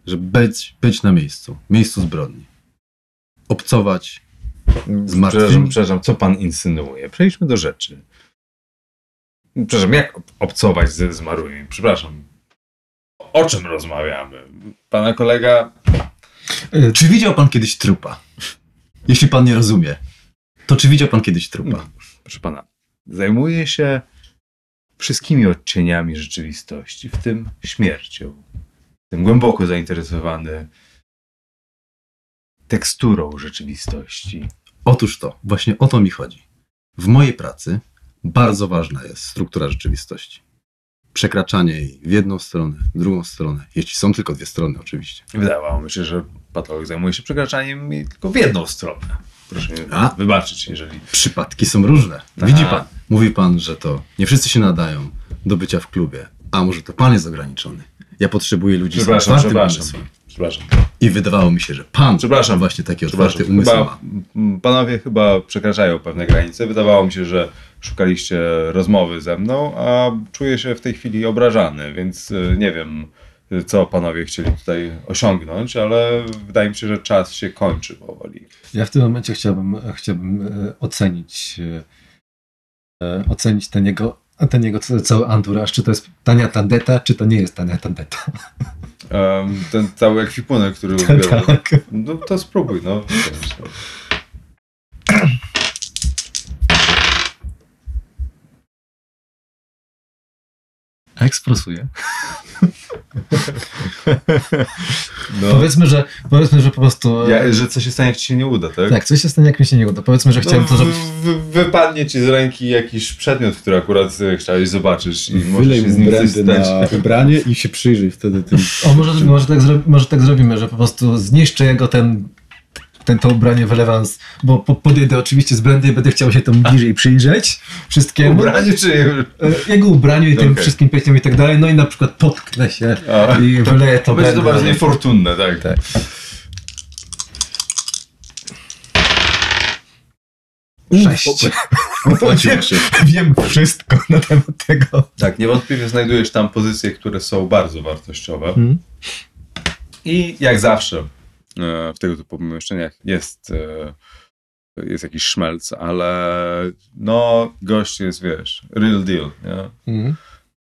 Że być, być na miejscu, miejscu zbrodni. Obcować z martwymi. Przepraszam, przepraszam, co pan insynuuje? Przejdźmy do rzeczy. Przepraszam, jak ob- obcować ze zmarłymi? Przepraszam. O czym rozmawiamy? Pana kolega Czy widział pan kiedyś trupa? Jeśli pan nie rozumie, to czy widział pan kiedyś trupa? proszę pana, zajmuje się wszystkimi odcieniami rzeczywistości, w tym śmiercią. Jestem głęboko zainteresowany teksturą rzeczywistości. Otóż to, właśnie o to mi chodzi. W mojej pracy bardzo ważna jest struktura rzeczywistości. Przekraczanie jej w jedną stronę, w drugą stronę, jeśli są tylko dwie strony, oczywiście. Wydawało mi się, że patolog zajmuje się przekraczaniem tylko w jedną stronę. Proszę mi A? wybaczyć, jeżeli... Przypadki są różne. Tak. Widzi pan, mówi pan, że to nie wszyscy się nadają do bycia w klubie, a może to pan jest ograniczony. Ja potrzebuję ludzi z otwartym przepraszam. umysłem. Przepraszam. I wydawało mi się, że pan Przepraszam. właśnie taki otwarty umysł Chyba, ma. panowie chyba przekraczają pewne granice. Wydawało mi się, że szukaliście rozmowy ze mną, a czuję się w tej chwili obrażany, więc y, nie wiem, co panowie chcieli tutaj osiągnąć, ale wydaje mi się, że czas się kończy powoli. Ja w tym momencie chciałbym, chciałbym e, ocenić, e, e, ocenić ten jego ten jego ca- cały anturaż, czy to jest tania tandeta, czy to nie jest tania tandeta? Ten cały ekwipunek, który uzbiera. [LAUGHS] tak. No to spróbuj, no. [LAUGHS] Ekspresuje. [LAUGHS] no Powiedzmy, że, powiedzmy, że po prostu... ja, że co się stanie, jak ci się nie uda, tak? Tak, coś się stanie, jak mi się nie uda. Powiedzmy, że chciałem no, to zrobić... w- w- Wypadnie ci z ręki jakiś przedmiot, który akurat e, chciałeś zobaczyć i możesz Wylej się z nim coś na ubranie i się przyjrzyj wtedy tym. O, może, może, tak zro, może tak zrobimy, że po prostu zniszczę jego ten, ten to ubranie wylewam, z, bo po, podjedę oczywiście z brandy i będę chciał się tam bliżej przyjrzeć wszystkiemu. Ubranie czy... E, Jego ubraniu i tym Okej. wszystkim pieśniom i tak dalej, no i na przykład potknę się A. i wyleję to To będzie to bardzo niefortunne, tak. Tak. Sześć. Się. [LAUGHS] Wiem wszystko na temat tego. Tak, niewątpliwie znajdujesz tam pozycje, które są bardzo wartościowe. Mhm. I jak zawsze w tego typu pomieszczeniach jest, e, jest jakiś szmelc, ale no gość jest, wiesz, real deal, nie? Mhm.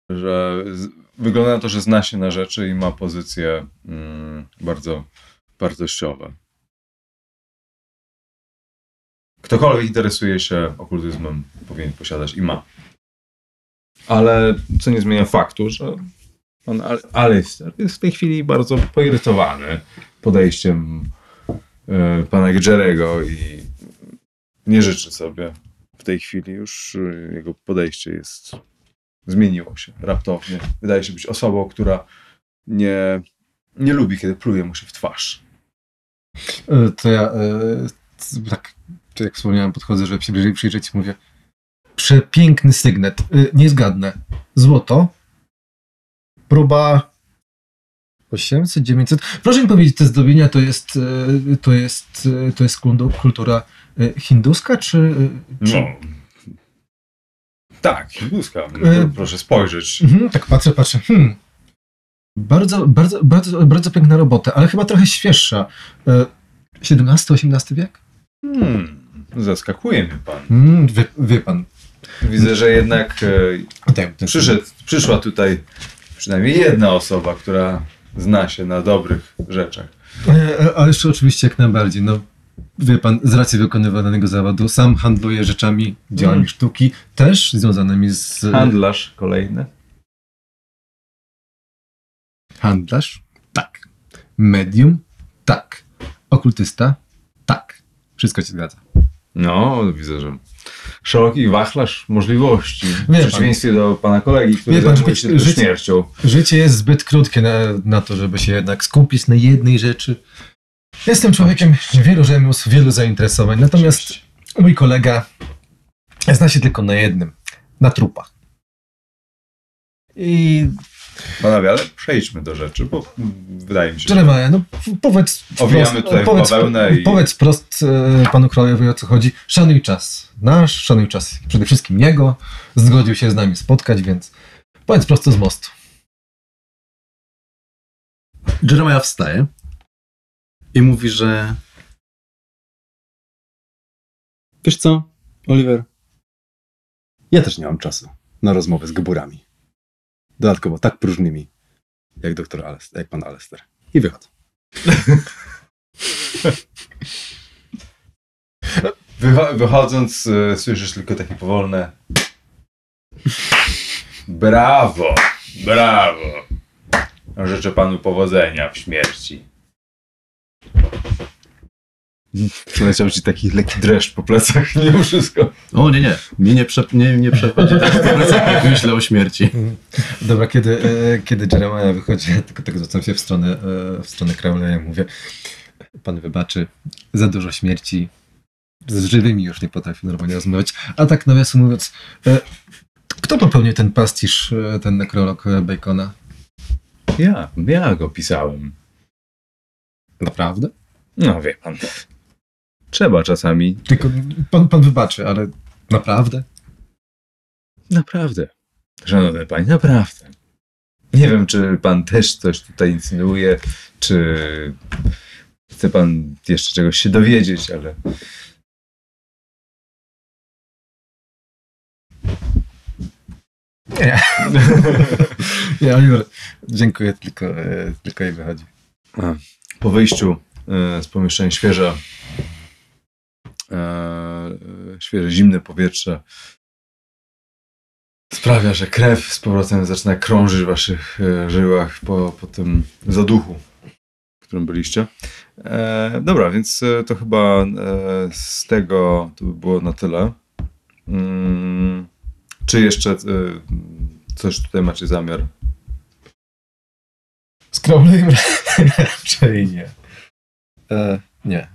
że z, wygląda na to, że zna się na rzeczy i ma pozycje mm, bardzo wartościowe. Ktokolwiek interesuje się okultyzmem, powinien posiadać i ma. Ale co nie zmienia faktu, że pan Al- Alistair jest w tej chwili bardzo poirytowany podejściem e, pana Gedgerego i nie życzy sobie w tej chwili już e, jego podejście jest zmieniło się raptownie. Wydaje się być osobą, która nie, nie lubi, kiedy pluje mu się w twarz. E, To ja tak, jak wspomniałem, podchodzę, żeby się bliżej przyjrzeć i mówię przepiękny sygnet. E, Nie zgadnę. Złoto. Próba 800, 900. Proszę mi powiedzieć, te zdobienia to jest, e, to jest, e, to jest kultu- kultura e, hinduska, czy... czy... No. Tak, hinduska. E, Proszę spojrzeć. Mhm, tak patrzę, patrzę. Hmm. Bardzo, bardzo, bardzo, bardzo piękna robota, ale chyba trochę świeższa. XVII-XVIII wiek? Hmm, zaskakuje mnie pan. Mm, wie, wie pan. Widzę, że jednak e, Tak, ten- przyszedł, przyszła tutaj przynajmniej jedna osoba, która zna się na dobrych rzeczach. E, e, Ale jeszcze oczywiście jak najbardziej. No, wie pan, z racji wykonywanego zawodu sam handluję rzeczami, dziełami Mm. sztuki, też związanymi z... Handlarz kolejny. Handlarz? Tak. Medium? Tak. Okultysta? Tak. Wszystko się zgadza. No, widzę, że szeroki wachlarz możliwości. W pan. przeciwieństwie do pana kolegi, który Wie pan, zajmuje się życie- śmiercią. Życie jest zbyt krótkie na, na to, żeby się jednak skupić na jednej rzeczy. Jestem człowiekiem wielu rzemiosł, wielu zainteresowań, natomiast mój kolega zna się tylko na jednym, na trupach. I Panowie, ale przejdźmy do rzeczy, bo wydaje mi się, że Jeremiah, no p- powiedz Owijamy tutaj w powiedz, bawełnę i- powiedz prost e, panu królowi o co chodzi. Szanuj czas nasz, szanuj czas przede wszystkim jego. Zgodził się z nami spotkać, więc powiedz prosto z mostu. Jeremiah wstaje i mówi, że wiesz co, Oliver, ja też nie mam czasu na rozmowę z geburami. Dodatkowo tak próżnymi, jak doktor Alester, jak pan Alester. I wychodzę. [LAUGHS] Wycho- wychodząc e, słyszysz tylko takie powolne Brawo, brawo. Życzę panu powodzenia w śmierci. Przeleciał ci taki lekki dreszcz po plecach, [LAUGHS] mimo wszystko. O nie, nie, mnie nie, prze, nie, nie przechodzi [LAUGHS] tak po plecach, jak myślę o śmierci. Dobra, kiedy, e, kiedy Jeremiah wychodzi, ja tylko tak zwracam się w stronę, e, w stronę Crowleya i mówię, pan wybaczy, za dużo śmierci, z żywymi już nie potrafię normalnie rozmawiać. A tak nawiasem mówiąc, e, kto popełnił ten pastisz, ten nekrolog Bacona? Ja, ja go pisałem. Naprawdę? No wie pan. Trzeba czasami. Tylko pan, pan wybaczy, ale naprawdę? Naprawdę. Szanowny panie, naprawdę. Nie wiem, czy pan też coś tutaj insynuuje, czy chce pan jeszcze czegoś się dowiedzieć, ale Nie. [LAUGHS] Nie, Oliver, dziękuję, tylko, e, tylko jej wychodzi. Po wyjściu e, z pomieszczenia świeże, e, świeże, zimne powietrze sprawia, że krew z powrotem zaczyna krążyć w waszych e, żyłach po, po tym zaduchu, w którym byliście. E, dobra, więc e, to chyba e, z tego to by było na tyle. Mm, czy jeszcze e, coś tutaj macie zamiar? Z [LAUGHS] raczej nie. E, nie.